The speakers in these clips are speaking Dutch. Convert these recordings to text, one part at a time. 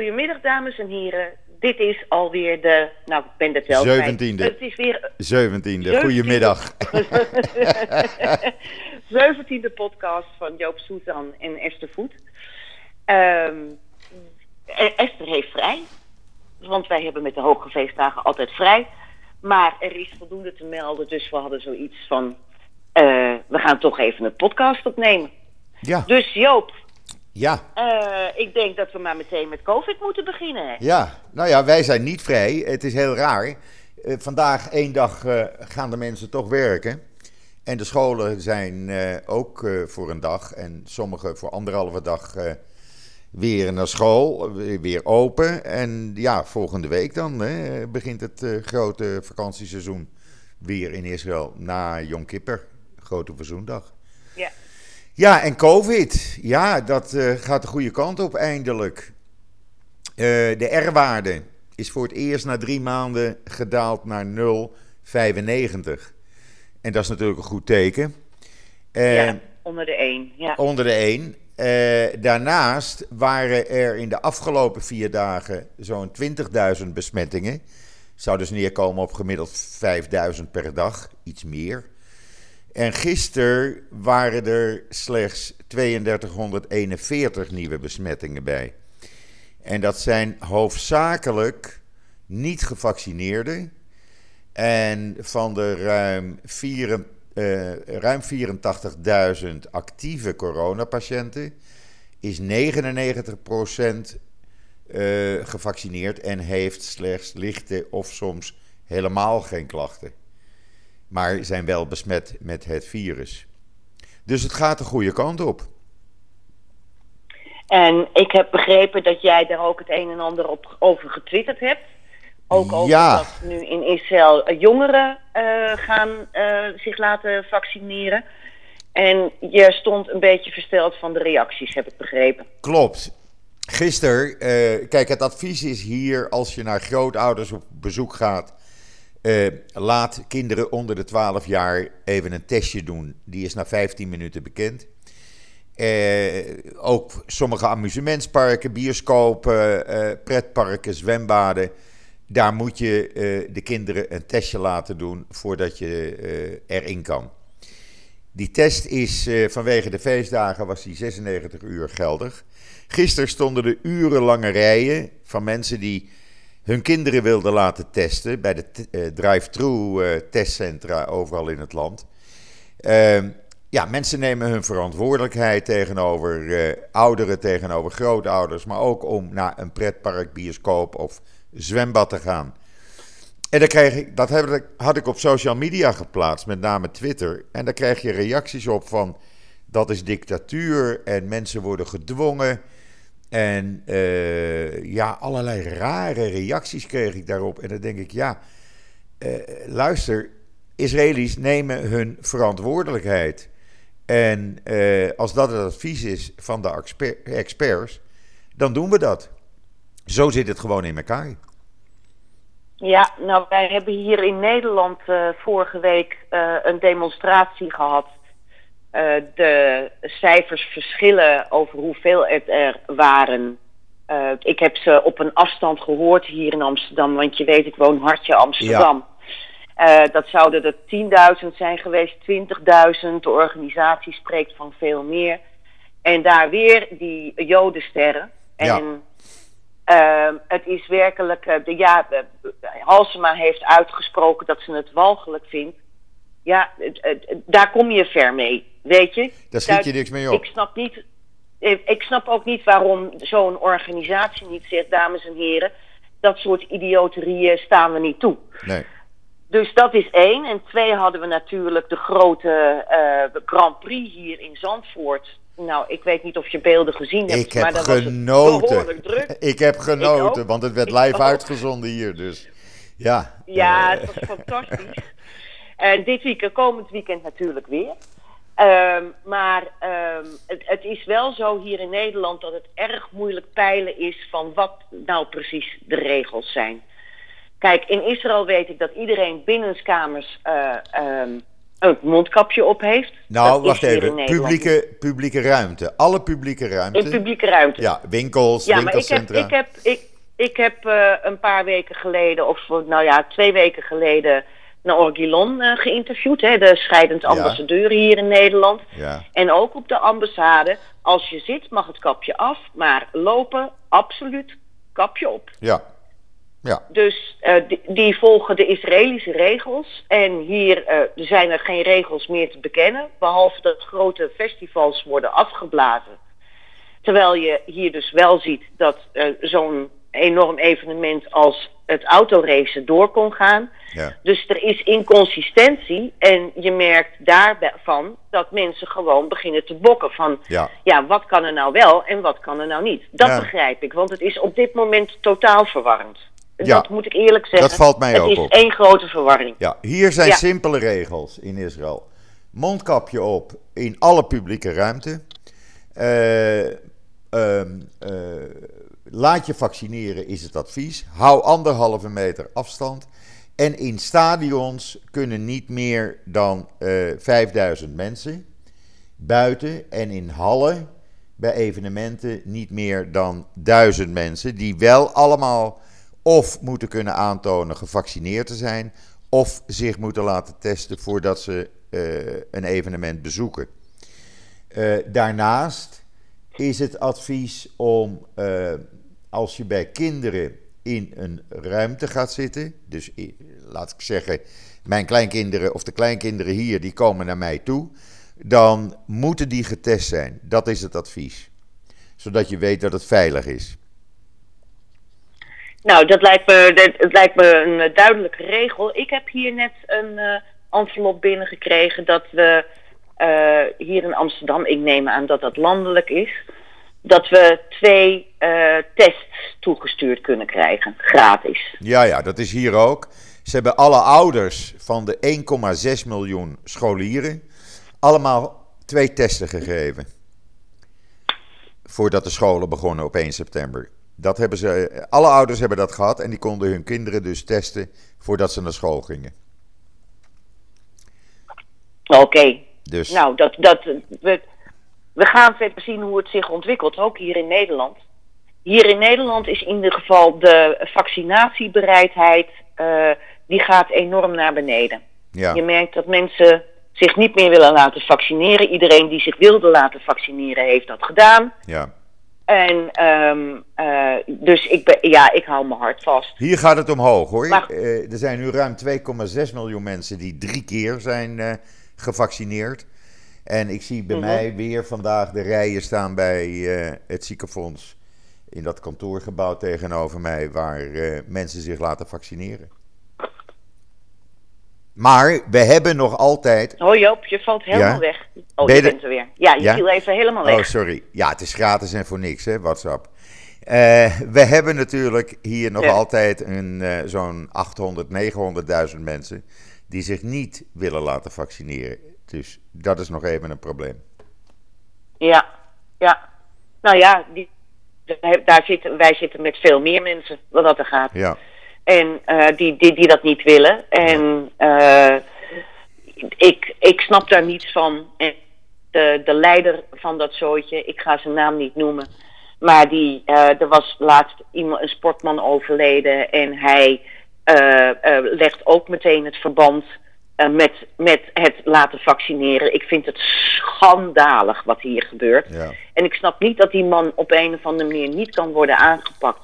Goedemiddag, dames en heren. Dit is alweer de, nou, ik ben tel kwijt. Zeventiende. Het is weer 17e. Goedemiddag. 17e podcast van Joop Soetan en Esther Voet. Ehm, eh, Esther heeft vrij, want wij hebben met de hoge feestdagen altijd vrij. Maar er is voldoende te melden, dus we hadden zoiets van... eh, we gaan toch even een podcast opnemen. Ja, Dus Joop, ja, eh, ik denk dat we maar meteen met COVID moeten beginnen. hè? ja. Nou ja, wij zijn niet vrij. Het is heel raar. Eh, vandaag één dag eh, gaan de mensen toch werken. En de scholen zijn ook voor een dag en sommige voor anderhalve dag weer naar school, weer- open. En ja, volgende week dan hè, begint het grote vakantieseizoen weer in Israël na Yom Kippur, grote verzoendag. Ja. En COVID. Ja, dat eh, gaat de goede kant op eindelijk. Eh, de R-waarde is voor het eerst na drie maanden gedaald naar 0,95. En dat is natuurlijk een goed teken. Eh, ja, onder de één. Ja. Onder de 1. daarnaast waren er in de afgelopen vier dagen zo'n 20.000 besmettingen. Zou dus neerkomen op gemiddeld 5.000 per dag, iets meer. En gisteren waren er slechts 3241 nieuwe besmettingen bij. En dat zijn hoofdzakelijk niet gevaccineerden. En van de ruim, eh, ruim 84.000 actieve coronapatiënten is 99% eh, gevaccineerd en heeft slechts lichte of soms helemaal geen klachten. Maar zijn wel besmet met het virus. Dus het gaat de goede kant op. En ik heb begrepen dat jij daar ook het een en ander op, over getwitterd hebt. Ook over Ja. dat nu in Israël eh, jongeren eh, gaan eh, zich laten vaccineren. En je stond een beetje versteld van de reacties, heb ik begrepen. Klopt. Gisteren, kijk, het advies is hier als je naar grootouders op bezoek gaat. Eh, laat kinderen onder de 12 jaar even een testje doen. Die is na 15 minuten bekend. Eh, ook sommige amusementsparken, bioscopen, eh, pretparken, zwembaden. Daar moet je de kinderen een testje laten doen voordat je erin kan. Die test is vanwege de feestdagen was die 96 uur geldig. Gisteren stonden er urenlange rijen van mensen die hun kinderen wilden laten testen bij de eh, drive-thru eh, testcentra overal in het land. Ehm, ja, mensen nemen hun verantwoordelijkheid tegenover eh, ouderen, tegenover grootouders, maar ook om naar een pretpark, bioscoop of zwembad te gaan. En dan kreeg ik, dat had ik op social media geplaatst, met name Twitter. En daar krijg je reacties op van dat is dictatuur en mensen worden gedwongen. En eh, ja, allerlei rare reacties kreeg ik daarop. En dan denk ik, ja, eh, luister, Israëli's nemen hun verantwoordelijkheid. En eh, als dat het advies is van de exper- experts, dan doen we dat. Zo zit het gewoon in elkaar. Ja, nou, wij hebben hier in Nederland vorige week een demonstratie gehad. Eh, de cijfers verschillen over hoeveel het er waren. Eh, ik heb ze op een afstand gehoord hier in Amsterdam, want je weet, ik woon hartje Amsterdam. Eh, dat zouden er 10.000 zijn geweest, 20.000. De organisatie spreekt van veel meer. En daar weer die jodensterren. En Ja. Ehm, het is werkelijk, de, ja, Halsema heeft uitgesproken dat ze het walgelijk vindt. Ja, daar kom je ver mee, weet je. Daar schiet je niks mee op. Ik snap, niet, eh, ik snap ook niet waarom zo'n organisatie niet zegt, dames en heren, dat soort idioterieën staan we niet toe. Nee. Dus dat is één. En twee hadden we natuurlijk de grote eh, Grand Prix hier in Zandvoort. Nou, ik weet niet of je beelden gezien hebt, Ik heb maar was het genoten. behoorlijk druk. Ik heb genoten, Ik want het werd Ik live ook. uitgezonden hier. Dus ja. Ja, eh, het was fantastisch. En dit weekend, komend weekend natuurlijk weer. Ehm, maar ehm, het, het is wel zo hier in Nederland dat het erg moeilijk peilen is van wat nou precies de regels zijn. Kijk, in Israël weet ik dat iedereen binnenskamers eh, ehm, een mondkapje op heeft. Nou, wacht even. Publieke, publieke ruimte. Alle publieke ruimte. In publieke ruimte. Ja, winkels, Ja, maar ik heb, winkelcentra. ik heb, ik, ik heb eh, een paar weken geleden, of nou ja, twee weken geleden, naar Orgilon eh, geïnterviewd. Hè, de scheidend Ja. ambassadeur hier in Nederland. Ja, En ook op de ambassade. Als je zit, mag het kapje af. Maar lopen, absoluut kapje op. ja. Ja, Dus eh, die, die volgen de Israëlische regels. En hier eh, zijn er geen regels meer te bekennen. Behalve dat grote festivals worden afgeblazen. Terwijl je hier dus wel ziet dat zo'n enorm evenement als het autoracen door kon gaan. ja. Dus er is inconsistentie. En je merkt daarvan dat mensen gewoon beginnen te bokken van... Ja. ja, wat kan er nou wel en wat kan er nou niet? Dat Ja. begrijp ik, want het is op dit moment totaal verwarrend. Ja. Dat moet ik eerlijk zeggen. Dat valt mij het ook is op. één grote verwarring. Ja, hier zijn simpele regels in Israël. Mondkapje op in alle publieke ruimte. Eh, laat je vaccineren is het advies. Hou anderhalve meter afstand. En in stadions kunnen niet meer dan eh 5000 mensen. Buiten en in hallen bij evenementen niet meer dan 1000 mensen. Die wel allemaal of moeten kunnen aantonen gevaccineerd te zijn. Of zich moeten laten testen voordat ze eh, een evenement bezoeken. Eh, daarnaast is het advies om, eh, als je bij kinderen in een ruimte gaat zitten, dus laat ik zeggen, mijn kleinkinderen of de kleinkinderen hier, die komen naar mij toe, dan moeten die getest zijn. Dat is het advies. Zodat je weet dat het veilig is. Nou, dat lijkt me, dat, lijkt me een eh, duidelijke regel. Ik heb hier net een eh envelop binnengekregen dat we eh, hier in Amsterdam, ik neem aan dat dat landelijk is, dat we twee eh, tests toegestuurd kunnen krijgen, gratis. Ja, ja, dat is hier ook. Ze hebben alle ouders van de 1,6 miljoen scholieren allemaal twee testen gegeven. Voordat de scholen begonnen op 1 september. Dat hebben ze, alle ouders hebben dat gehad en die konden hun kinderen dus testen voordat ze naar school gingen. Oké, Dus nou, dat, dat, we, we gaan verder zien hoe het zich ontwikkelt, ook hier in Nederland. Hier in Nederland is in ieder geval de vaccinatiebereidheid, eh, die gaat enorm naar beneden. ja, Je merkt dat mensen zich niet meer willen laten vaccineren. Iedereen die zich wilde laten vaccineren heeft dat gedaan. ja. En ehm, eh, dus ik, ben, ja, ik hou mijn hart vast. Hier gaat het omhoog hoor. Maar- Eh, er zijn nu ruim 2,6 miljoen mensen die drie keer zijn gevaccineerd. En ik zie bij Mhm. mij weer vandaag de rijen staan bij eh, het ziekenfonds. In dat kantoorgebouw tegenover mij, waar eh, mensen zich laten vaccineren. Maar we hebben nog altijd. Oh Joop, je valt helemaal Ja? weg. Oh, Ben je je bent er weer. Ja, je Ja? viel even helemaal Oh, weg. sorry. Ja, het is gratis en voor niks, hè, WhatsApp. Eh, we hebben natuurlijk hier nog Ja. altijd een, zo'n 800, 900.000 mensen die zich niet willen laten vaccineren. Dus dat is nog even een probleem. Ja, ja. Nou ja, die, daar zitten, wij zitten met veel meer mensen wat dat er gaat. Ja, En eh, die, die, die dat niet willen. En eh, ik, ik snap daar niets van. En de, de leider van dat zooitje, ik ga zijn naam niet noemen. Maar die, eh, er was laatst iemand, een sportman overleden. En hij legt ook meteen het verband eh, met, met het laten vaccineren. Ik vind het schandalig wat hier gebeurt. ja, En ik snap niet dat die man op een of andere manier niet kan worden aangepakt.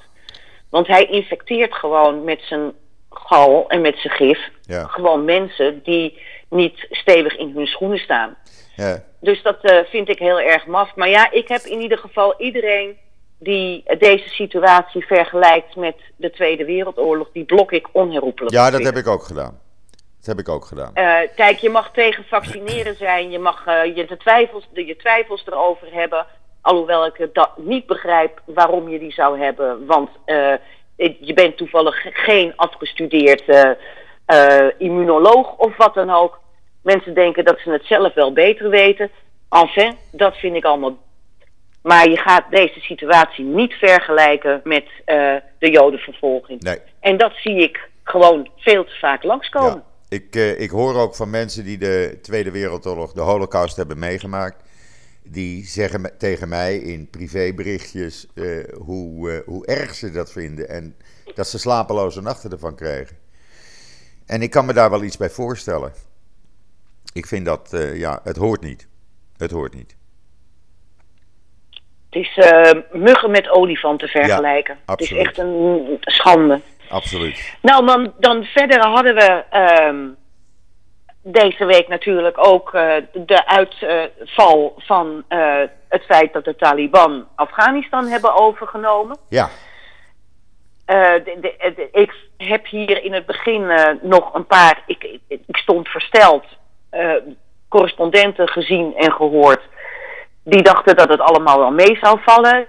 Want hij infecteert gewoon met zijn gal en met zijn gif ja. gewoon mensen die niet stevig in hun schoenen staan. ja. Dus dat eh, vind ik heel erg maf. Maar ja, ik heb in ieder geval iedereen die deze situatie vergelijkt met de Tweede Wereldoorlog, die blok ik onherroepelijk. ja dat heb ik ook gedaan. Dat heb ik ook gedaan. Eh, kijk, je mag tegen vaccineren zijn, je mag eh, je, de twijfels, de, je twijfels erover hebben. Alhoewel ik het dat niet begrijp waarom je die zou hebben. Want eh, je bent toevallig ge- geen afgestudeerd immunoloog of wat dan ook. Mensen denken dat ze het zelf wel beter weten. Enfin, dat vind ik allemaal. Maar je gaat deze situatie niet vergelijken met eh, de jodenvervolging. Nee. En dat zie ik gewoon veel te vaak langskomen. Ja. ik, uh, ik hoor ook van mensen die de Tweede Wereldoorlog, de Holocaust hebben meegemaakt. Die zeggen tegen mij in privéberichtjes uh, hoe, hoe erg ze dat vinden. En dat ze slapeloze nachten ervan krijgen. En ik kan me daar wel iets bij voorstellen. Ik vind dat, ja, het hoort niet. Het hoort niet. Is muggen met olifanten vergelijken. Ja, het is echt een schande. Absoluut. Nou, dan, dan verder hadden we um, deze week natuurlijk ook uh, de uitval van uh, het feit dat de Taliban Afghanistan hebben overgenomen. Ja. Uh, de, de, de, ik heb hier in het begin nog een paar, ik, ik, ik stond versteld, correspondenten gezien en gehoord. Die dachten dat het allemaal wel mee zou vallen.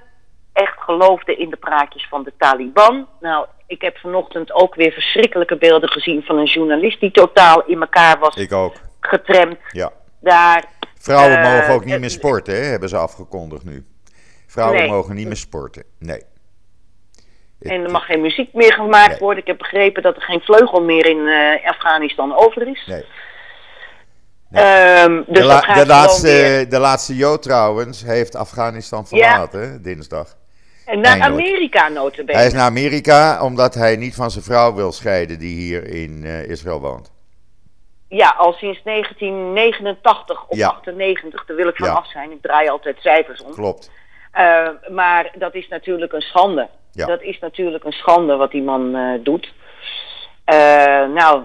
Echt geloofden in de praatjes van de Taliban. Nou, ik heb vanochtend ook weer verschrikkelijke beelden gezien van een journalist die totaal in elkaar was ik ook. getremd. Ja. Daar, Vrouwen uh, mogen ook niet meer sporten, hè, hebben ze afgekondigd nu. Vrouwen nee. mogen niet meer sporten, nee. En er mag geen muziek meer gemaakt nee. worden. Ik heb begrepen dat er geen vleugel meer in uh, Afghanistan over is. Nee. Um, dus de, la de, laatste, de laatste Jood trouwens heeft Afghanistan verlaten, ja. dinsdag. En naar Amerika notabene. Hij is naar Amerika omdat hij niet van zijn vrouw wil scheiden die hier in uh, Israël woont. Ja, al sinds 1989 of ja. 98, daar wil ik van af zijn. Ik draai altijd cijfers om. Klopt. Uh, maar dat is natuurlijk een schande. Dat is natuurlijk een schande wat die man uh, doet. nou,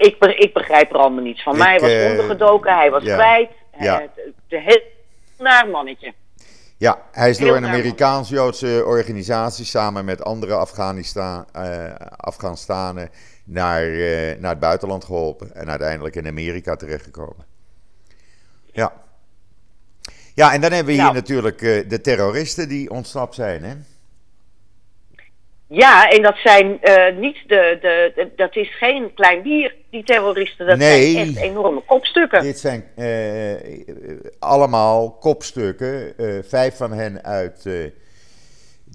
ik, ik, begrijp er allemaal niets van. Mij was ondergedoken, hij was kwijt. Ja. de heel naar mannetje. Ja, hij is door een Amerikaans-Joodse organisatie samen met andere Afghanistan, uh, Afghanistanen naar, uh, naar het buitenland geholpen en uiteindelijk in Amerika terechtgekomen. Ja. Ja, en dan hebben we hier nou. natuurlijk uh, de terroristen die ontsnapt zijn, hè? Ja, en dat zijn uh, niet de, de, de, Dat is geen klein bier, die terroristen. Dat nee, zijn echt enorme kopstukken. Dit zijn uh, allemaal kopstukken. Uh, vijf van hen uit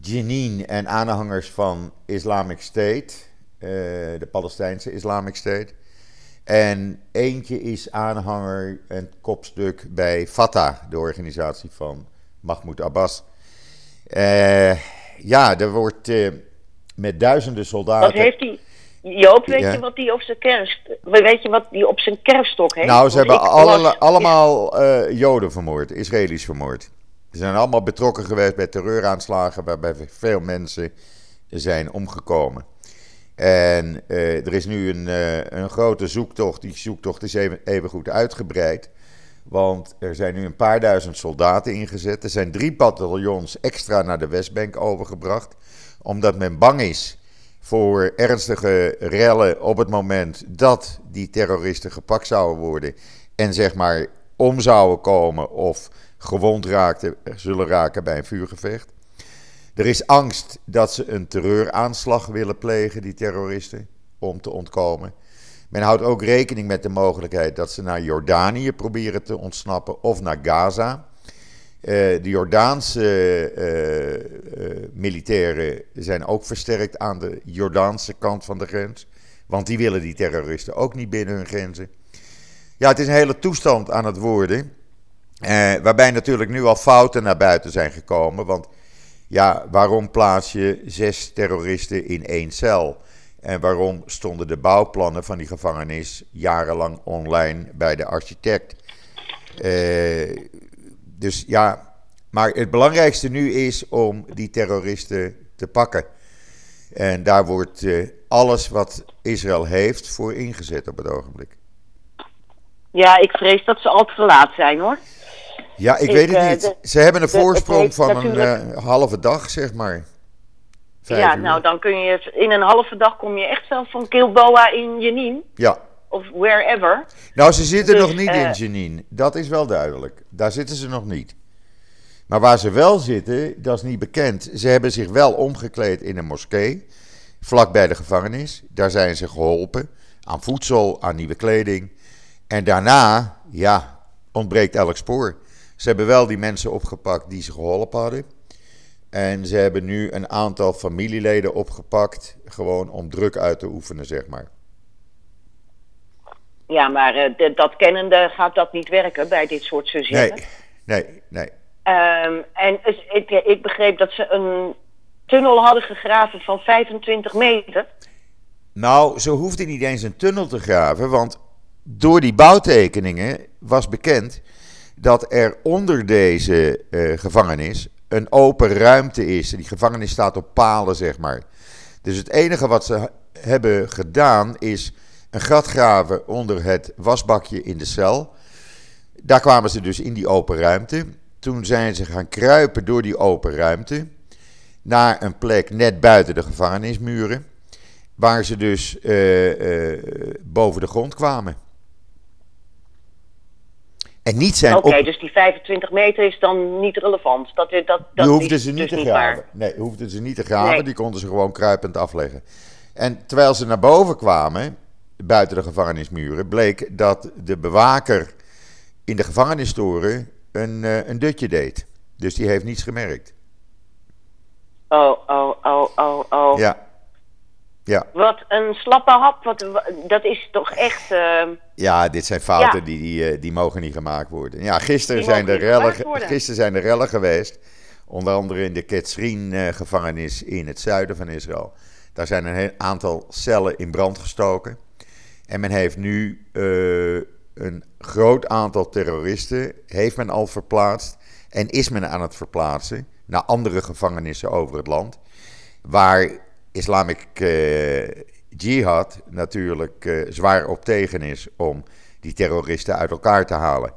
Jenin en aanhangers van Islamic State, de Palestijnse Islamic State. En eentje is aanhanger en kopstuk bij Fatah, de organisatie van Mahmoud Abbas. ja, er wordt met duizenden soldaten. Wat heeft hij? Joop, weet ja. je wat die op zijn kerst, weet je wat die op zijn kerststok heeft? Nou, ze hebben alle, allemaal uh, Joden vermoord, Israëli's vermoord. Ze zijn allemaal betrokken geweest bij terreuraanslagen waarbij veel mensen zijn omgekomen. En uh, er is nu een, uh, een grote zoektocht. Die zoektocht is even, even goed uitgebreid. Want er zijn nu een paar duizend soldaten ingezet. Er zijn drie bataljons extra naar de Westbank overgebracht omdat men bang is voor ernstige rellen op het moment dat die terroristen gepakt zouden worden en zeg maar om zouden komen of gewond raakten, zullen raken bij een vuurgevecht. Er is angst dat ze een terreuraanslag willen plegen, die terroristen, om te ontkomen. Men houdt ook rekening met de mogelijkheid dat ze naar Jordanië proberen te ontsnappen of naar Gaza. Uh, de Jordaanse uh, uh, militairen zijn ook versterkt aan de Jordaanse kant van de grens. Want die willen die terroristen ook niet binnen hun grenzen. Ja, het is een hele toestand aan het worden. waarbij natuurlijk nu al fouten naar buiten zijn gekomen. Want ja, waarom plaats je zes terroristen in één cel? En waarom stonden de bouwplannen van die gevangenis jarenlang online bij de architect? Dus ja, maar het belangrijkste nu is om die terroristen te pakken. En daar wordt uh, alles wat Israël heeft voor ingezet op het ogenblik. Ja, ik vrees dat ze al te laat zijn hoor. Ja, ik, ik weet het uh, niet. De, ze hebben een de, voorsprong van natuurlijk... een uh, halve dag, zeg maar. Vijf ja, uur. nou dan kun je in een halve dag kom je echt zelf van Kilboa in Jenin. Ja. Of wherever. Nou, ze zitten dus, nog niet in Jenin. Dat is wel duidelijk. Daar zitten ze nog niet. Maar waar ze wel zitten, dat is niet bekend. Ze hebben zich wel omgekleed in een moskee, vlak bij de gevangenis. Daar zijn ze geholpen aan voedsel, aan nieuwe kleding. En daarna, ja, ontbreekt elk spoor. Ze hebben wel die mensen opgepakt die ze geholpen hadden. En ze hebben nu een aantal familieleden opgepakt, gewoon om druk uit te oefenen, zeg maar. Ja, maar uh, dat kennende gaat dat niet werken bij dit soort sujeten. Nee, nee, nee. Um, en ik, ik begreep dat ze een tunnel hadden gegraven van 25 meter. Nou, ze hoefden niet eens een tunnel te graven, want door die bouwtekeningen was bekend dat er onder deze uh, gevangenis een open ruimte is. Die gevangenis staat op palen, zeg maar. Dus het enige wat ze hebben gedaan is een gat graven onder het wasbakje in de cel. Daar kwamen ze dus in die open ruimte. Toen zijn ze gaan kruipen door die open ruimte naar een plek net buiten de gevangenismuren, waar ze dus uh, uh, boven de grond kwamen. En niet zijn. Oké, dus die 25 meter is dan niet relevant. Dat, dat, dat die hoefden ze niet dus te graven. Nee, hoefden ze niet te graven. Die konden ze gewoon kruipend afleggen. En terwijl ze naar boven kwamen, buiten de gevangenismuren, bleek dat de bewaker in de gevangenistoren een, uh, een dutje deed. Dus die heeft niets gemerkt. Oh, oh, oh, oh, oh. Ja. Ja. Wat een slappe hap. Wat, dat is toch echt. Uh... Ja, dit zijn fouten die, die, eh, die mogen niet gemaakt worden. Ja, gisteren zijn, er rellen, gisteren zijn er rellen geweest. Onder andere in de Ketsrin-gevangenis in het zuiden van Israël. Daar zijn een aantal cellen in brand gestoken. En men heeft nu uh, een groot aantal terroristen heeft men al verplaatst en is men aan het verplaatsen naar andere gevangenissen over het land. Waar Islamic uh, Jihad natuurlijk uh, zwaar op tegen is om die terroristen uit elkaar te halen.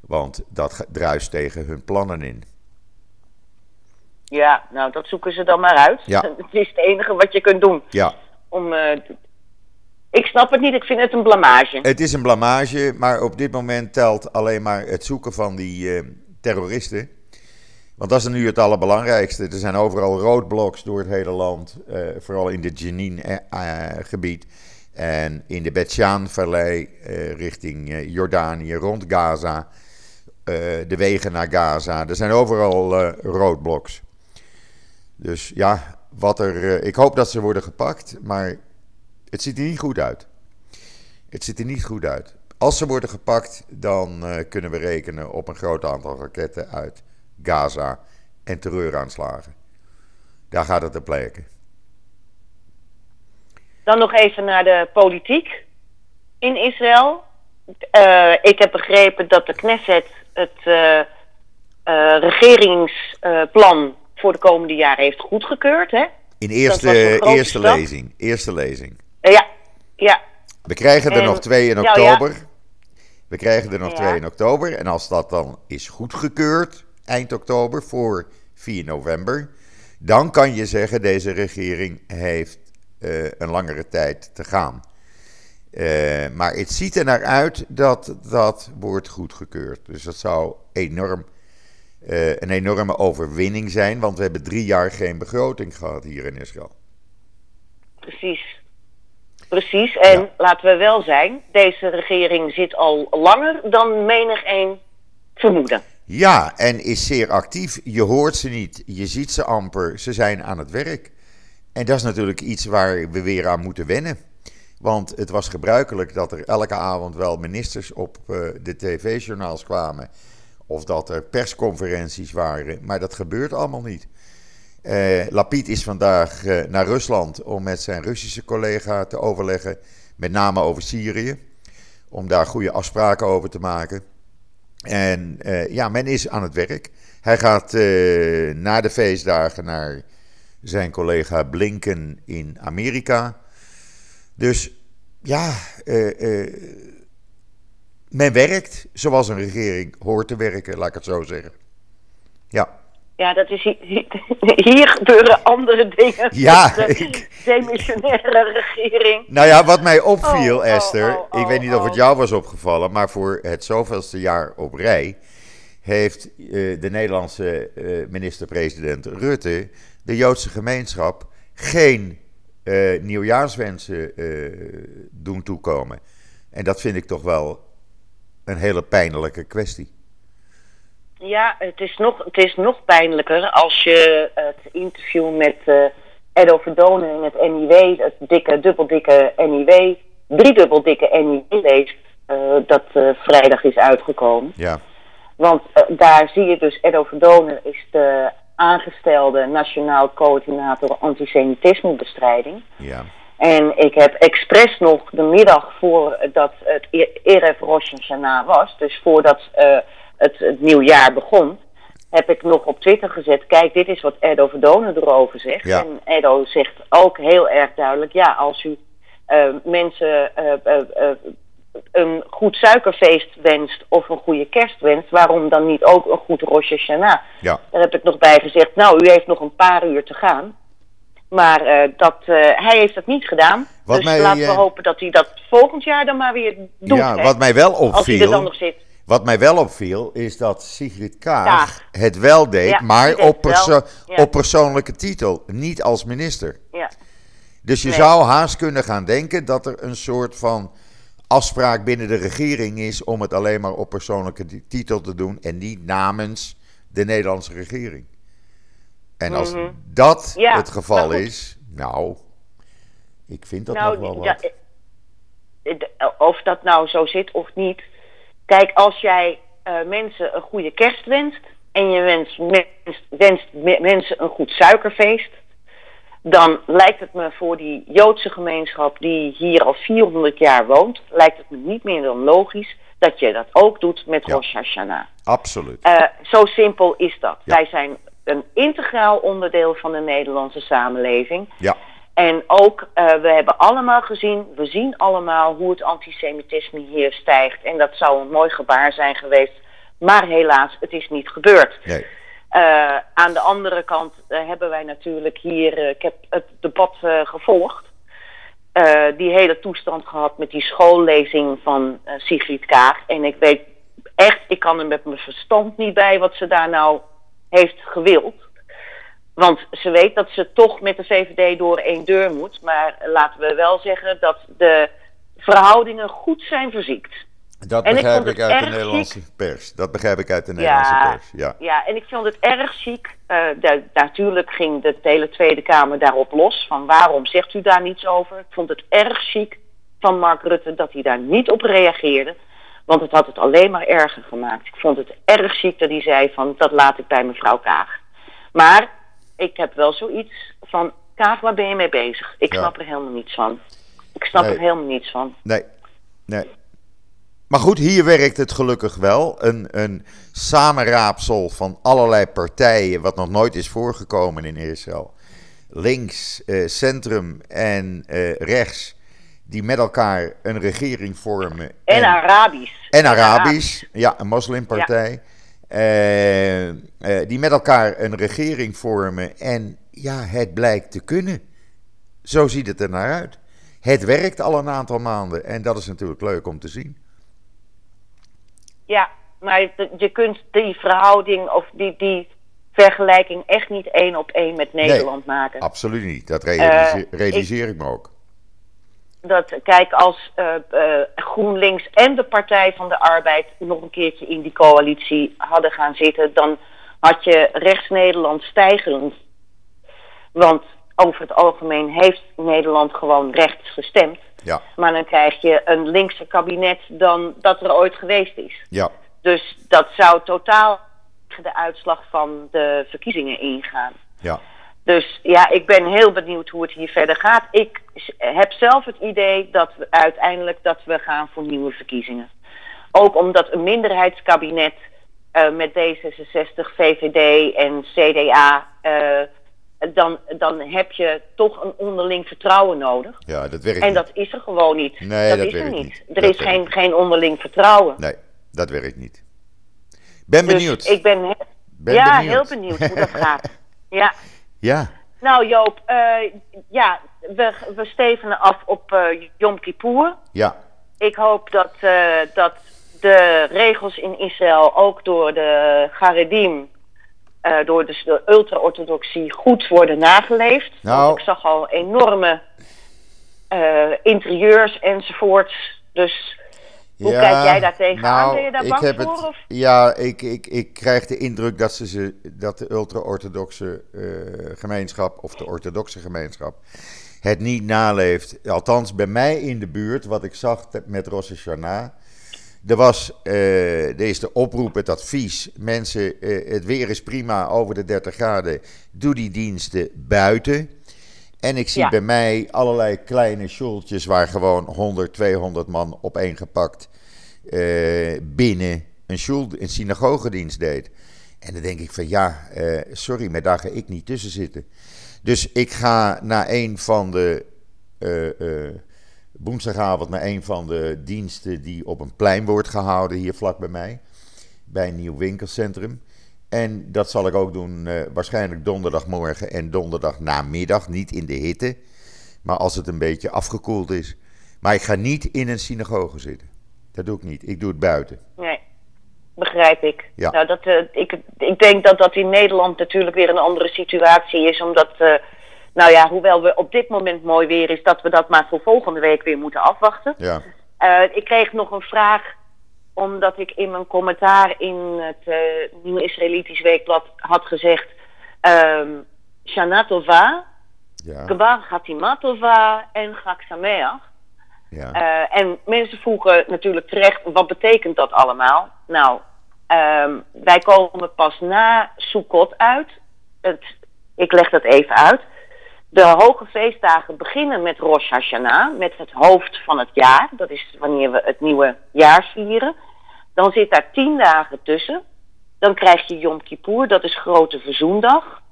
Want dat druist tegen hun plannen in. Ja, nou dat zoeken ze dan maar uit. Ja. Het is het enige wat je kunt doen. Ja. Om uh, ik snap het niet, ik vind het een blamage. Het is een blamage, maar op dit moment telt alleen maar het zoeken van die uh, terroristen. Want dat is nu het allerbelangrijkste. Er zijn overal roodbloks door het hele land, uh, vooral in het Jenin-gebied. Eh, en in de Betsjaan-vallei richting Jordanië, rond Gaza. de wegen naar Gaza. Er zijn overal roodbloks. Dus ja, wat er, ik hoop dat ze worden gepakt, maar het ziet er niet goed uit. Het ziet er niet goed uit. Als ze worden gepakt, dan uh, kunnen we rekenen op een groot aantal raketten uit Gaza en terreuraanslagen. Daar gaat het op lijken. Dan nog even naar de politiek in Israël. Uh, ik heb begrepen dat de Knesset het uh, regeringsplan voor de komende jaren heeft goedgekeurd. Hè? In eerste, eerste lezing. Eerste lezing. Ja. We krijgen er nog twee in oktober. We krijgen er nog twee in oktober. En als dat dan is goedgekeurd, eind oktober, voor 4 november, dan kan je zeggen: deze regering heeft uh, een langere tijd te gaan. Uh, maar het ziet er naar uit dat dat wordt goedgekeurd. Dus dat zou enorm, uh, een enorme overwinning zijn, want we hebben drie jaar geen begroting gehad hier in Israël. Precies. Precies, en laten we wel zijn, deze regering zit al langer dan menig een vermoeden. Ja, en is zeer actief. Je hoort ze niet, je ziet ze amper, ze zijn aan het werk. En dat is natuurlijk iets waar we weer aan moeten wennen. Want het was gebruikelijk dat er elke avond wel ministers op uh, de tv-journaals kwamen. Of dat er persconferenties waren. Maar dat gebeurt allemaal niet. Uh, is vandaag uh, naar Rusland om met zijn Russische collega te overleggen, met name over Syrië, om daar goede afspraken over te maken. En uh, ja, men is aan het werk. Hij gaat na de feestdagen naar zijn collega Blinken in Amerika. Dus ja, men werkt zoals een regering hoort te werken, laat ik het zo zeggen. Ja. Ja, dat is hier, hier gebeuren andere dingen. Ja, de ik... demissionaire regering. Nou ja, wat mij opviel, oh, oh Esther, oh, ik weet niet of het jou was opgevallen, maar voor het zoveelste jaar op rij heeft uh, de Nederlandse uh, minister-president Rutte de Joodse gemeenschap geen uh, nieuwjaarswensen doen toekomen. En dat vind ik toch wel een hele pijnlijke kwestie. Ja, het is nog, het is nog pijnlijker als je het interview met uh, Edo Verdonen in het NIW, het dikke, dubbeldikke NIW, driedubbel dikke NIW leest, eh, dat eh, vrijdag is uitgekomen. Ja. Want eh, daar zie je dus, Edo Verdonen is de aangestelde Nationaal Coördinator Antisemitismebestrijding. Ja. En ik heb expres nog de middag voordat het E- Erev Rosh Hashanah was, dus voordat eh, het, het nieuwjaar begon, heb ik nog op Twitter gezet, kijk, dit is wat Edo Verdonen erover zegt. Ja. En Edo zegt ook heel erg duidelijk, ja, als u eh, mensen eh, eh, een goed suikerfeest wenst of een goede kerst wenst, waarom dan niet ook een goed Rosh Hashanah? Ja. Daar heb ik nog bij gezegd, nou, u heeft nog een paar uur te gaan. Maar dat, hij heeft dat niet gedaan. Wat dus mij, laten we hopen dat hij dat volgend jaar dan maar weer doet. ja, hè. wat mij wel Als hij er dan opviel, nog zit. Wat mij wel opviel, is dat Sigrid Kaag Kaag. het wel deed, Ja, maar die deed op, het wel. perso- Ja. op persoonlijke titel, niet als minister. Ja. Dus je Nee. zou haast kunnen gaan denken dat er een soort van afspraak binnen de regering is om het alleen maar op persoonlijke ti- titel te doen en niet namens de Nederlandse regering. En als Mhm. dat Ja, het geval maar goed. is, nou, ik vind dat nou, nog wel wat. eh, eh, of dat nou zo zit of niet. Kijk, als jij eh, mensen een goede kerst wenst en je wenst, mens- wenst me- mensen een goed suikerfeest, dan lijkt het me voor die Joodse gemeenschap die hier al 400 jaar woont, lijkt het me niet meer dan logisch dat je dat ook doet met Ja. Rosh Hashanah. Absoluut. Eh, zo simpel is dat. Ja. Wij zijn een integraal onderdeel van de Nederlandse samenleving. Ja, En ook, eh, we hebben allemaal gezien, we zien allemaal hoe het antisemitisme hier stijgt. En dat zou een mooi gebaar zijn geweest. Maar helaas, het is niet gebeurd. nee. Eh, aan de andere kant eh, hebben wij natuurlijk hier, ik heb het debat gevolgd. Die hele toestand gehad met die schoollezing van Sigrid Kaag. En ik weet echt, ik kan er met mijn verstand niet bij wat ze daar nou heeft gewild. Want ze weet dat ze toch met de VVD door één deur moet. Maar laten we wel zeggen dat de verhoudingen goed zijn verziekt. Dat En begrijp ik uit de Nederlandse pers. Dat begrijp ik uit de Nederlandse Ja, pers. Ja. ja, en ik vond het erg chic. Eh, natuurlijk ging de hele Tweede Kamer daarop los. Van waarom zegt u daar niets over? Ik vond het erg chic van Mark Rutte dat hij daar niet op reageerde. Want het had het alleen maar erger gemaakt. Ik vond het erg chic dat hij zei van dat laat ik bij mevrouw Kaag. Maar ik heb wel zoiets van Kaag, waar ben je mee bezig? Ik Ja. snap er helemaal niets van. Ik snap Nee. er helemaal niets van. Nee, nee. Maar goed, hier werkt het gelukkig wel. Een, een samenraapsel van allerlei partijen, wat nog nooit is voorgekomen in Israël. Links, eh, centrum en eh, rechts, die met elkaar een regering vormen. En, Arabisch. En Arabisch, ja, een moslimpartij. Eh, eh, die met elkaar een regering vormen. En ja, het blijkt te kunnen. Zo ziet het er naar uit. Het werkt al een aantal maanden. En dat is natuurlijk leuk om te zien. Ja, maar je- kunt die verhouding of die, die vergelijking echt niet één op één met Nederland maken. Absoluut niet. Dat realiseer, Eh, realiseer ik me ook. Dat, kijk, als eh, eh, GroenLinks en de Partij van de Arbeid nog een keertje in die coalitie hadden gaan zitten, dan had je rechts-Nederland stijgend. Want over het algemeen heeft Nederland gewoon rechts gestemd. Ja, Maar dan krijg je een linkse kabinet dan dat er ooit geweest is. ja, Dus dat zou totaal tegen de uitslag van de verkiezingen ingaan. ja. Dus ja, ik ben heel benieuwd hoe het hier verder gaat. Ik heb zelf het idee dat we uiteindelijk dat we gaan voor nieuwe verkiezingen. Ook omdat een minderheidskabinet eh, met D66, VVD en CDA, eh, dan, dan heb je toch een onderling vertrouwen nodig. Ja, dat werkt En niet. dat is er gewoon niet. Nee, dat, dat is er niet. niet. Er Dat is geen, geen onderling vertrouwen. Nee, dat werkt niet. Ben benieuwd. Dus ik ben, ja, benieuwd. heel benieuwd hoe dat gaat. Ja. Ja, Nou Joop, eh, ja, we, we stevenen af op eh Yom Kippur. ja, Ik hoop dat, eh, dat de regels in Israël ook door de Garedim, door dus de ultra-orthodoxie, goed worden nageleefd. Nou. Want ik zag al enorme interieurs enzovoorts. Dus hoe ja, kijk jij daar tegenaan? nou, ben je daar ik bang heb voor? Het, of? Ja, ik, ik, ik krijg de indruk dat, ze ze, dat de ultra-orthodoxe eh, gemeenschap, of de orthodoxe gemeenschap, het niet naleeft. Althans, bij mij in de buurt, wat ik zag met Rosh Hashanah. Er was, uh, er is de oproep, het advies. Mensen, uh, het weer is prima, over de 30 graden. Doe die diensten buiten. En ik zie Ja. bij mij allerlei kleine schultjes waar gewoon 100, 200 man opeengepakt eh binnen een, shul, een synagogedienst deed. En dan denk ik van ja, eh, sorry, maar daar ga ik niet tussen zitten. Dus ik ga naar een van de eh, woensdagavond naar een van de diensten die op een plein wordt gehouden hier vlak bij mij. Bij een nieuw winkelcentrum. En dat zal ik ook doen eh, waarschijnlijk donderdagmorgen en donderdag namiddag. Niet in de hitte, maar als het een beetje afgekoeld is. Maar ik ga niet in een synagoge zitten. Dat doe ik niet. Ik doe het buiten. Nee, begrijp ik. Ja. Nou, dat, eh, ik. Ik denk dat dat in Nederland natuurlijk weer een andere situatie is. Omdat, eh, nou ja, hoewel we op dit moment mooi weer is, dat we dat maar voor volgende week weer moeten afwachten. Ja, ik kreeg nog een vraag, omdat ik in mijn commentaar in het Nieuw Israëlitisch Weekblad had gezegd... ehm Shana Tova, ja, Gebar en Chag Sameach. ja. Eh, en mensen vroegen natuurlijk terecht, wat betekent dat allemaal? Nou, ehm, wij komen pas na Sukkot uit. Het, ik leg dat even uit. De hoge feestdagen beginnen met Rosh Hashanah, met het hoofd van het jaar. Dat is wanneer we het nieuwe jaar vieren. Dan zit daar tien dagen tussen. Dan krijg je Yom Kippur, dat is Grote Verzoendag.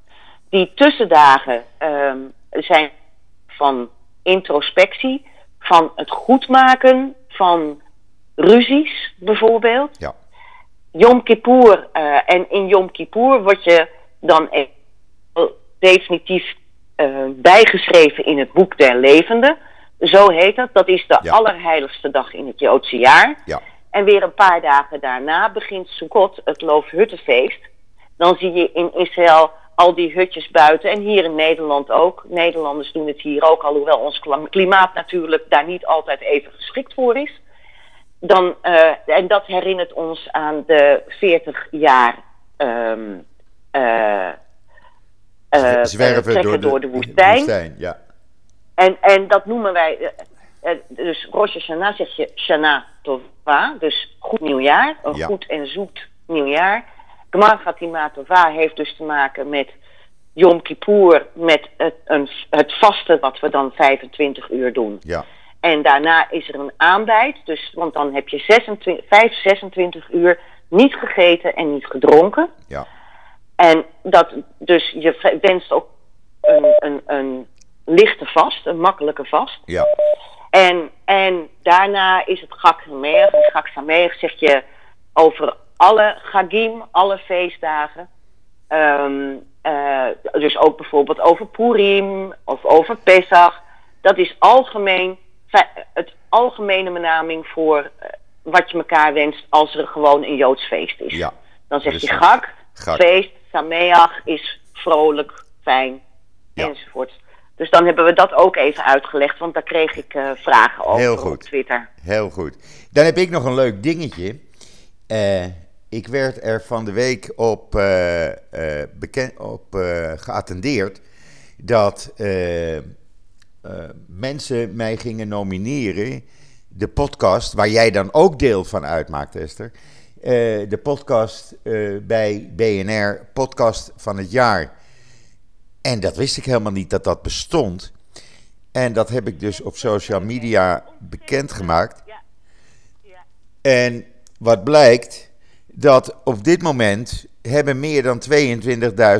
Die tussendagen ehm, zijn van introspectie, van het goedmaken van ruzies bijvoorbeeld. ja. Yom Kippur, eh, en in Yom Kippur word je dan e- definitief eh, bijgeschreven in het boek der levenden. Zo heet dat. Dat is de Ja. allerheiligste dag in het Joodse jaar. ja. En weer een paar dagen daarna begint Sukkot, het Loofhuttenfeest. Dan zie je in Israël al die hutjes buiten. En hier in Nederland ook. Nederlanders doen het hier ook, alhoewel ons klimaat natuurlijk daar niet altijd even geschikt voor is. Dan, eh, en dat herinnert ons aan de 40 jaar eh, Zwerven trekken door de, woestijn. Ja, En, en dat noemen wij, dus Rosh Hashanah zeg je Shana Tova, dus goed nieuwjaar, een Ja. goed en zoet nieuwjaar. Gmar Fatima Tova heeft dus te maken met Yom Kippur, met het, een, het vaste wat we dan 25 uur doen. ja, En daarna is er een aanbijt, dus, want dan heb je 26, 5, 26 uur niet gegeten en niet gedronken. ja, En dat, dus je wenst ook een, een, een lichte vast, een makkelijke vast. ja, En, en daarna is het Gak Sameach. En Gak Sameach zeg je over alle Gagim, alle feestdagen. Ehm, eh, dus ook bijvoorbeeld over Purim of over Pesach. Dat is algemeen, het algemene benaming voor eh, wat je elkaar wenst als er gewoon een Joods feest is. ja. Dan zeg je. Gak, Gak. feest, Sameach is vrolijk, fijn, Ja. enzovoort. Dus dan hebben we dat ook even uitgelegd, want daar kreeg ik eh, vragen over Heel op. Twitter. Heel goed. Dan heb ik nog een leuk dingetje. Eh, ik werd er van de week op, eh, op geattendeerd dat mensen mij gingen nomineren. De podcast, waar jij dan ook deel van uitmaakt, Esther. De podcast bij BNR, podcast van het jaar. En dat wist ik helemaal niet dat dat bestond. En dat heb ik dus op social media bekendgemaakt. En wat blijkt, dat op dit moment hebben meer dan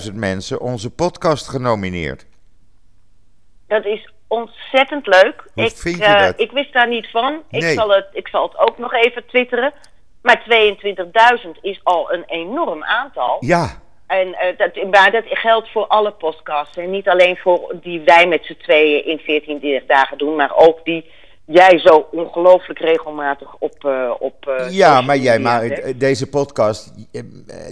22.000 mensen onze podcast genomineerd. Dat is ontzettend leuk. Hoe ik, vind je eh, dat? ik wist daar niet van. Ik, zal het, ik zal het ook nog even twitteren. Maar 22.000 is al een enorm aantal. Ja, En eh, dat, maar dat geldt voor alle podcasts. En niet alleen voor die wij met z'n tweeën in 14 dagen doen, maar ook die jij zo ongelooflijk regelmatig op. eh, op eh, ja maar jij maakt deze podcast,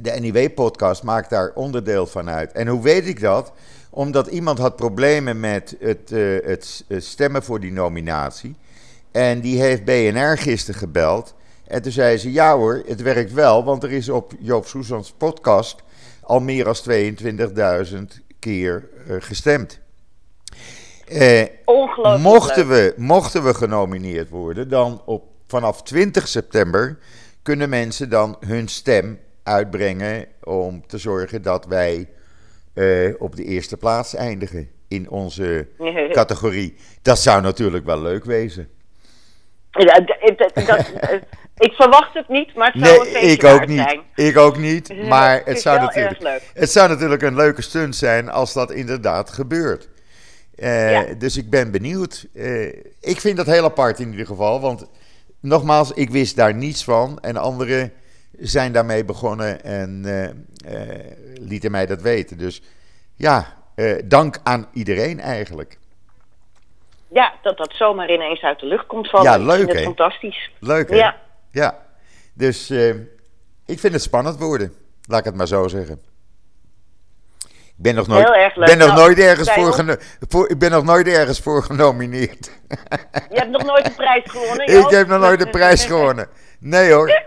de NIW-podcast, maakt daar onderdeel van uit. En hoe weet ik dat? Omdat iemand had problemen met het, het stemmen voor die nominatie. En die heeft BNR gisteren gebeld. En toen zei ze: Ja hoor, het werkt wel, want er is op Joop Soesans podcast al meer dan 22.000 keer eh, gestemd. Eh, Ongelooflijk mochten, we, mochten we genomineerd worden, dan op, vanaf 20 september kunnen mensen dan hun stem uitbrengen om te zorgen dat wij eh, op de eerste plaats eindigen in onze categorie. Dat zou natuurlijk wel leuk wezen. Ja, dat- ik verwacht het niet, maar het zou een Nee, feestje ik ook niet. zijn. Ik ook niet. Maar Het zou, natuurlijk, het zou natuurlijk een leuke stunt zijn als dat inderdaad gebeurt. Eh, Ja. Dus ik ben benieuwd. Eh, ik vind dat heel apart in ieder geval. Want nogmaals, ik wist daar niets van. En anderen zijn daarmee begonnen en eh, lieten mij dat weten. Dus ja, dank aan iedereen eigenlijk. Ja, dat dat zomaar ineens uit de lucht komt vallen. Ja, leuk, hè? fantastisch. Leuk hè? Ja. Ja. Dus eh, ik vind het spannend worden. Laat ik het maar zo zeggen. Ik ben nog nooit, Heel erg leuk. Ben nog Nou, nooit ergens voor, geno- voor, ik ben nog nooit ergens voor genomineerd. Je hebt nog nooit een prijs gewonnen, ik Joost? heb nog nooit een prijs gewonnen. Nee hoor.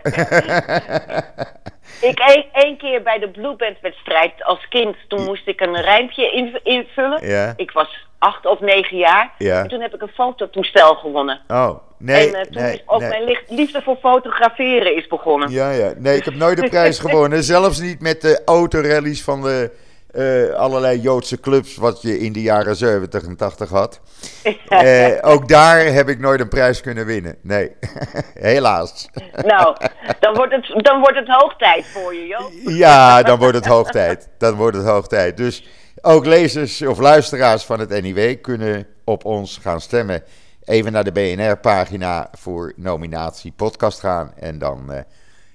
Ik één, één keer bij de Blue Band wedstrijd als kind, toen moest ik een rijmpje in- invullen. Ja. Ik was acht of negen jaar. Ja. En toen heb ik een fototoestel gewonnen. Oh, nee. en eh, toen nee, is ook nee. mijn liefde voor fotograferen is begonnen. Ja, ja. Nee, ik heb nooit een prijs gewonnen. Zelfs niet met de autorallies van de eh, allerlei Joodse clubs wat je in de jaren 70 en 80 had. Eh, ook daar heb ik nooit een prijs kunnen winnen. Nee, helaas. Nou, dan wordt, het, dan wordt het hoog tijd voor je, Joop. Ja, dan wordt het hoog tijd. Dan wordt het hoog tijd. Dus ook lezers of luisteraars van het NIW kunnen op ons gaan stemmen. Even naar de BNR-pagina voor nominatie podcast gaan. En dan eh,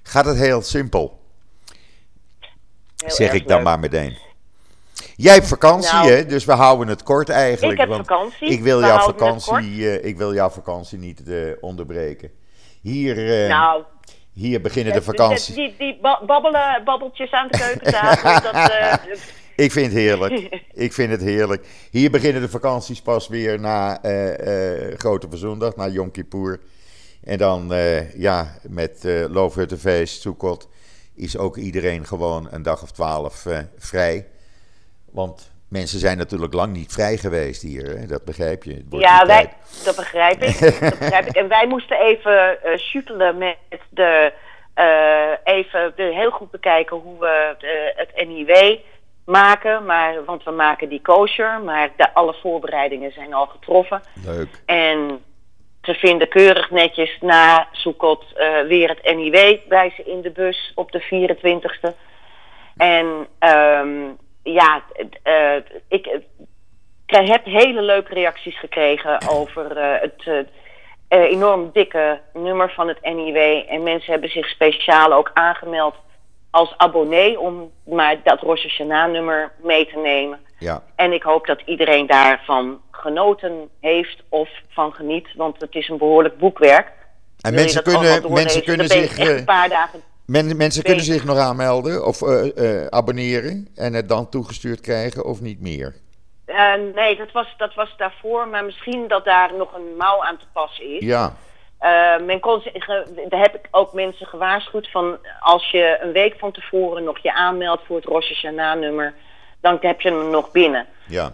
gaat het heel simpel. Heel zeg ik dan leuk. maar meteen. Jij hebt vakantie, Nou, hè? Dus we houden het kort eigenlijk. Ik heb want vakantie. Ik wil, jouw vakantie, eh, ik wil jouw vakantie niet eh, onderbreken. Hier, Nou, hier beginnen de vakanties. Die, die ba- babbelen, babbeltjes aan de keukentafel, dat, eh, Ik vind het heerlijk. Ik vind het heerlijk. Hier beginnen de vakanties pas weer na eh, eh, Grote Verzondag, na Yom Kippur. En dan, eh, ja, met eh Loofhuttenfeest, Sukkot, is ook iedereen gewoon een dag of twaalf vrij. Want mensen zijn natuurlijk lang niet vrij geweest hier, hè? dat begrijp je. Ja, wij, dat begrijp ik. dat begrijp ik. En wij moesten even eh shootelen met de, eh, even de, heel goed bekijken hoe we de, het NIW maken. Maar, want we maken die kosher, maar de, alle voorbereidingen zijn al getroffen. Leuk. En ze vinden keurig netjes na Soekot eh weer het NIW bij ze in de bus op de 24ste. En ehm, ja, eh, ik heb hele leuke reacties gekregen over eh, het eh, enorm dikke nummer van het NIW. En mensen hebben zich speciaal ook aangemeld als abonnee om maar dat Rosh nummer mee te nemen. Ja. En ik hoop dat iedereen daarvan genoten heeft of van geniet, want het is een behoorlijk boekwerk. En Wil mensen kunnen, mensen kunnen zich... een paar dagen. Men- mensen kunnen zich nog aanmelden of eh, eh, abonneren en het dan toegestuurd krijgen of niet meer. Eh, nee, dat was, dat was daarvoor, maar misschien dat daar nog een mouw aan te passen is. Ja, men kon daar heb ik ook mensen gewaarschuwd van als je een week van tevoren nog je aanmeldt voor het Rosh Hashanah nummer, dan heb je hem nog binnen. ja,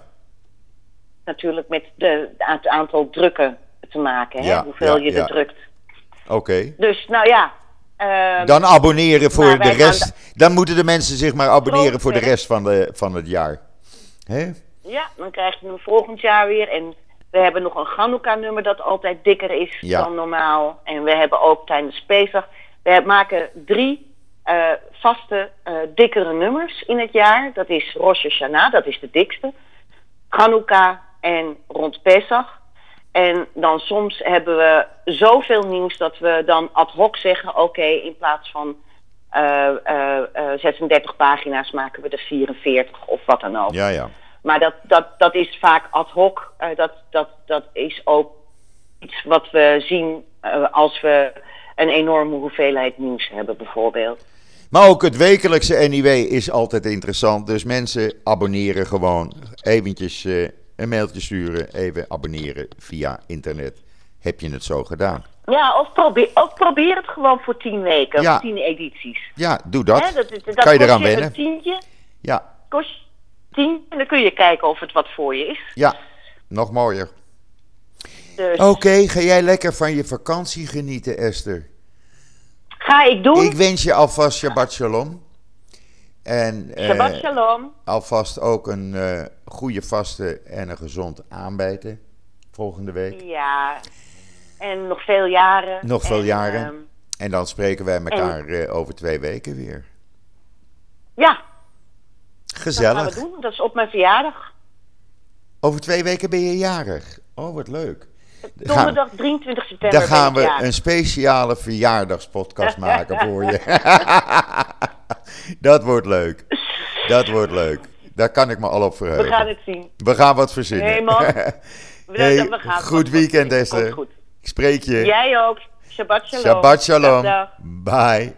Natuurlijk met de, het aantal drukken te maken, hè? Ja, hoeveel ja, je ja. er drukt. oké. Dus nou ja. Ehm, Dan abonneren voor maar de rest. Dan moeten de mensen zich maar abonneren voor de rest van, de, van het jaar. Hè? Ja, dan krijg je hem volgend jaar weer. En we hebben nog een Chanukka-nummer dat altijd dikker is Ja. dan normaal. En we hebben ook tijdens Pesach... We maken drie eh, vaste, eh, dikkere nummers in het jaar. Dat is Rosh Hashanah, dat is de dikste. Chanukka en rond Pesach. En dan soms hebben we zoveel nieuws dat we dan ad hoc zeggen... oké, in plaats van eh, eh, eh, 36 pagina's maken we er 44 of wat dan ook. Ja, ja. Maar dat, dat, dat is vaak ad hoc. Eh, dat, dat, dat is ook iets wat we zien eh, als we een enorme hoeveelheid nieuws hebben, bijvoorbeeld. Maar ook het wekelijkse NIW is altijd interessant. Dus mensen abonneren gewoon. Eventjes eh, een mailtje sturen. Even abonneren via internet. Heb je het zo gedaan? Ja, of probeer, of probeer het gewoon voor tien weken, Ja. of tien edities. Ja, doe dat. Dat, dat, dat kan je kost eraan wennen. Een tientje, Ja, kost tien, en dan kun je kijken of het wat voor je is. ja. nog mooier. Dus Oké, ga jij lekker van je vakantie genieten, Esther. ga ik doen. Ik wens je alvast Shabbat Shalom. En eh, Shabbat shalom. alvast ook een eh, goede vaste en een gezond aanbijten volgende week. Ja. En nog veel jaren. Nog veel En, jaren. ehm, En dan spreken wij elkaar eh, over twee weken weer. ja, dat gaan Gezellig. we doen. Dat is op mijn verjaardag. Over twee weken ben je jarig. Oh, wat leuk. Donderdag 23 september. dan gaan we een speciale verjaardagspodcast maken voor je. dat wordt leuk. Dat wordt leuk. Daar kan ik me al op We verheugen. gaan het zien. We gaan wat verzinnen. Nee, man. We, Hey, we gaan goed weekend, Esther. goed. Ik spreek je. Jij ook. Shabbat shalom. Shabbat shalom. Dag, dag. Bye.